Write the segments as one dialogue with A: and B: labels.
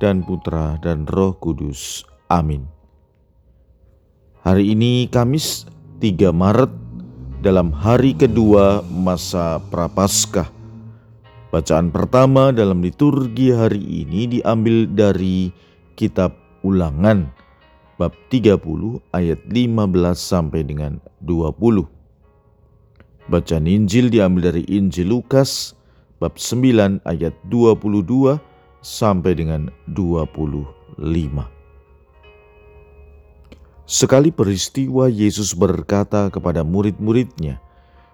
A: dan Putra dan Roh Kudus. Amin. Hari ini Kamis 3 Maret dalam hari kedua masa Prapaskah. Bacaan pertama dalam liturgi hari ini diambil dari kitab Ulangan bab 30 ayat 15 sampai dengan 20. Bacaan Injil diambil dari Injil Lukas bab 9 ayat 22 sampai dengan 25. Sekali peristiwa Yesus berkata kepada murid-muridnya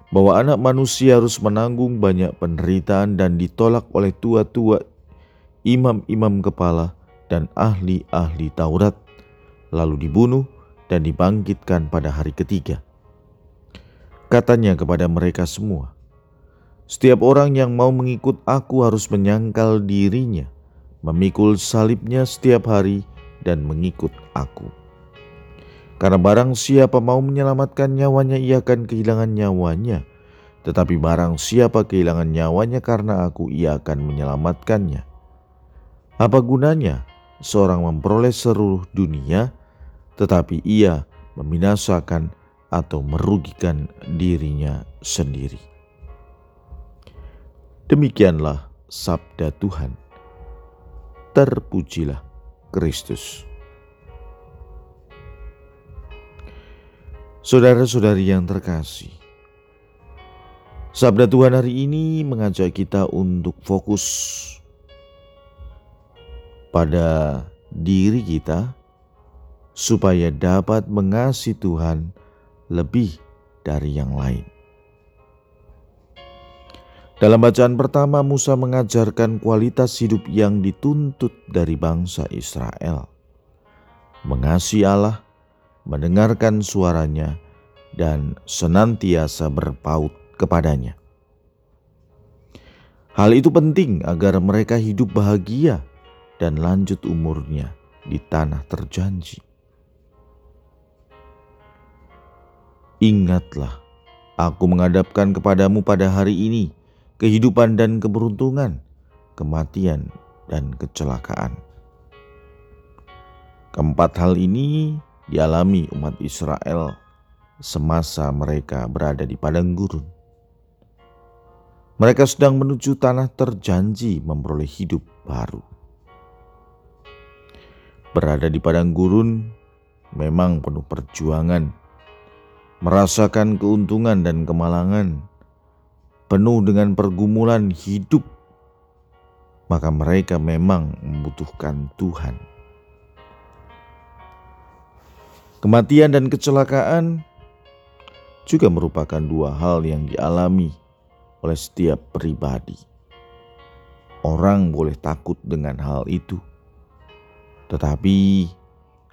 A: bahwa anak manusia harus menanggung banyak penderitaan dan ditolak oleh tua-tua, imam-imam kepala, dan ahli-ahli Taurat, lalu dibunuh dan dibangkitkan pada hari ketiga. Katanya kepada mereka semua, "Setiap orang yang mau mengikut Aku harus menyangkal dirinya, memikul salibnya setiap hari dan mengikut aku. Karena barang siapa mau menyelamatkan nyawanya, ia akan kehilangan nyawanya. Tetapi barang siapa kehilangan nyawanya karena aku, ia akan menyelamatkannya. Apa gunanya seorang memperoleh seluruh dunia, tetapi ia membinasakan atau merugikan dirinya sendiri? Demikianlah sabda Tuhan terpujilah Kristus. Saudara-saudari yang terkasih, sabda Tuhan hari ini mengajak kita untuk fokus pada diri kita supaya dapat mengasihi Tuhan lebih dari yang lain. Dalam bacaan pertama, Musa mengajarkan kualitas hidup yang dituntut dari bangsa Israel. Mengasihi Allah, mendengarkan suaranya, dan senantiasa berpaut kepadanya. Hal itu penting agar mereka hidup bahagia dan lanjut umurnya di tanah terjanji. Ingatlah, aku menghadapkan kepadamu pada hari ini kehidupan dan keberuntungan, kematian dan kecelakaan. Keempat hal ini dialami umat Israel semasa mereka berada di padang gurun. Mereka sedang menuju tanah terjanji memperoleh hidup baru. Berada di padang gurun memang penuh perjuangan, merasakan keuntungan dan kemalangan, penuh dengan pergumulan hidup, maka mereka memang membutuhkan Tuhan. Kematian dan kecelakaan juga merupakan dua hal yang dialami oleh setiap pribadi. Orang boleh takut dengan hal itu, tetapi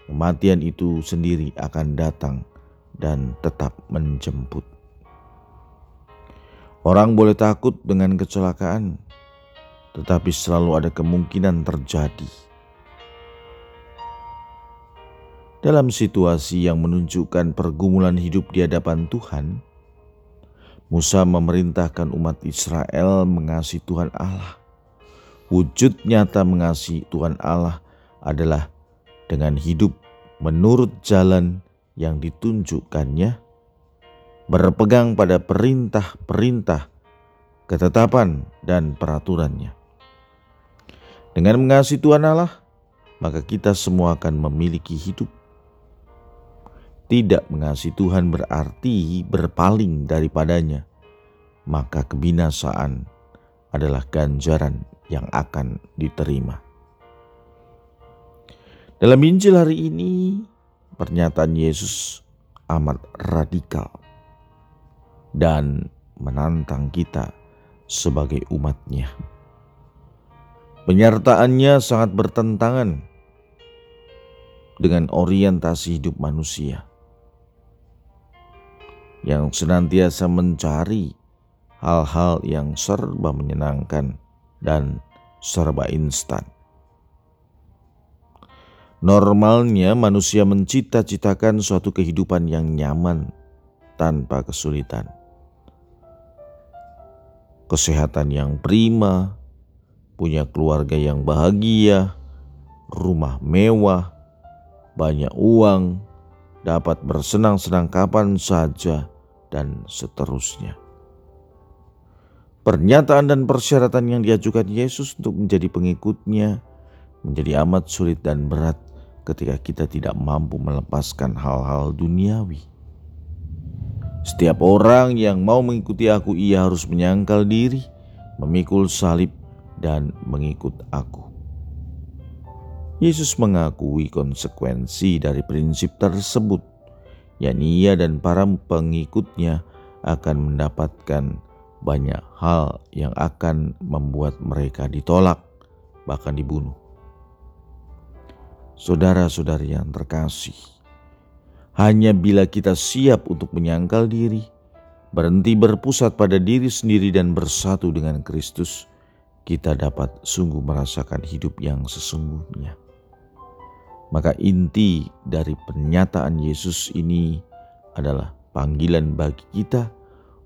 A: kematian itu sendiri akan datang dan tetap menjemput. Orang boleh takut dengan kecelakaan, tetapi selalu ada kemungkinan terjadi. Dalam situasi yang menunjukkan pergumulan hidup di hadapan Tuhan, Musa memerintahkan umat Israel mengasihi Tuhan Allah. Wujud nyata mengasihi Tuhan Allah adalah dengan hidup menurut jalan yang ditunjukkannya berpegang pada perintah-perintah, ketetapan, dan peraturannya. Dengan mengasihi Tuhan Allah, maka kita semua akan memiliki hidup. Tidak mengasihi Tuhan berarti berpaling daripadanya, maka kebinasaan adalah ganjaran yang akan diterima. Dalam Injil hari ini, pernyataan Yesus amat radikal dan menantang kita sebagai umatnya. Penyertaannya sangat bertentangan dengan orientasi hidup manusia yang senantiasa mencari hal-hal yang serba menyenangkan dan serba instan. Normalnya manusia mencita-citakan suatu kehidupan yang nyaman tanpa kesulitan. Kesehatan yang prima, punya keluarga yang bahagia, rumah mewah, banyak uang, dapat bersenang-senang kapan saja, dan seterusnya. Pernyataan dan persyaratan yang diajukan Yesus untuk menjadi pengikutnya menjadi amat sulit dan berat ketika kita tidak mampu melepaskan hal-hal duniawi. Setiap orang yang mau mengikuti aku, ia harus menyangkal diri, memikul salib, dan mengikut aku. Yesus mengakui konsekuensi dari prinsip tersebut, yakni ia dan para pengikutnya akan mendapatkan banyak hal yang akan membuat mereka ditolak, bahkan dibunuh. Saudara-saudari yang terkasih, hanya bila kita siap untuk menyangkal diri, berhenti berpusat pada diri sendiri, dan bersatu dengan Kristus, kita dapat sungguh merasakan hidup yang sesungguhnya. Maka, inti dari pernyataan Yesus ini adalah panggilan bagi kita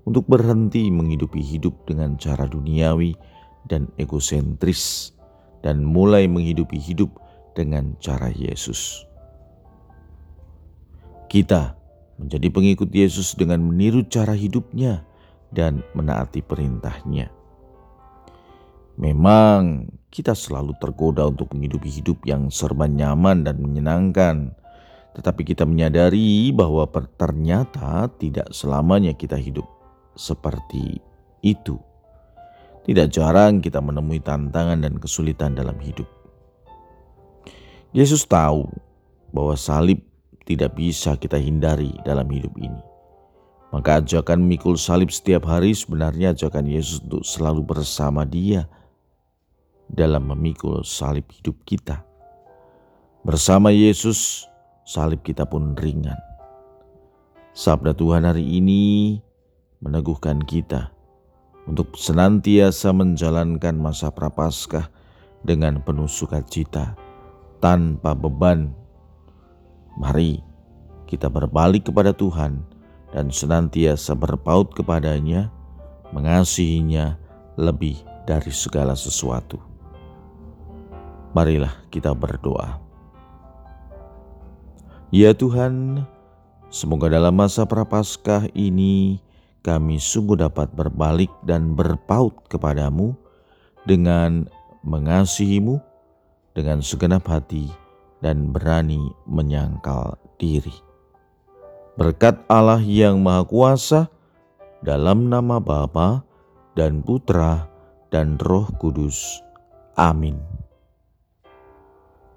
A: untuk berhenti menghidupi hidup dengan cara duniawi dan egosentris, dan mulai menghidupi hidup dengan cara Yesus. Kita menjadi pengikut Yesus dengan meniru cara hidupnya dan menaati perintahnya. Memang kita selalu tergoda untuk menghidupi hidup yang serba nyaman dan menyenangkan, tetapi kita menyadari bahwa ternyata tidak selamanya kita hidup seperti itu. Tidak jarang kita menemui tantangan dan kesulitan dalam hidup. Yesus tahu bahwa salib tidak bisa kita hindari dalam hidup ini. Maka ajakan mikul salib setiap hari sebenarnya ajakan Yesus untuk selalu bersama dia dalam memikul salib hidup kita. Bersama Yesus, salib kita pun ringan. Sabda Tuhan hari ini meneguhkan kita untuk senantiasa menjalankan masa prapaskah dengan penuh sukacita tanpa beban. Mari kita berbalik kepada Tuhan dan senantiasa berpaut kepadanya, mengasihinya lebih dari segala sesuatu. Marilah kita berdoa. Ya Tuhan, semoga dalam masa prapaskah ini kami sungguh dapat berbalik dan berpaut kepadamu dengan mengasihimu dengan segenap hati dan berani menyangkal diri. Berkat Allah yang Maha Kuasa, dalam nama Bapa dan Putra dan Roh Kudus. Amin.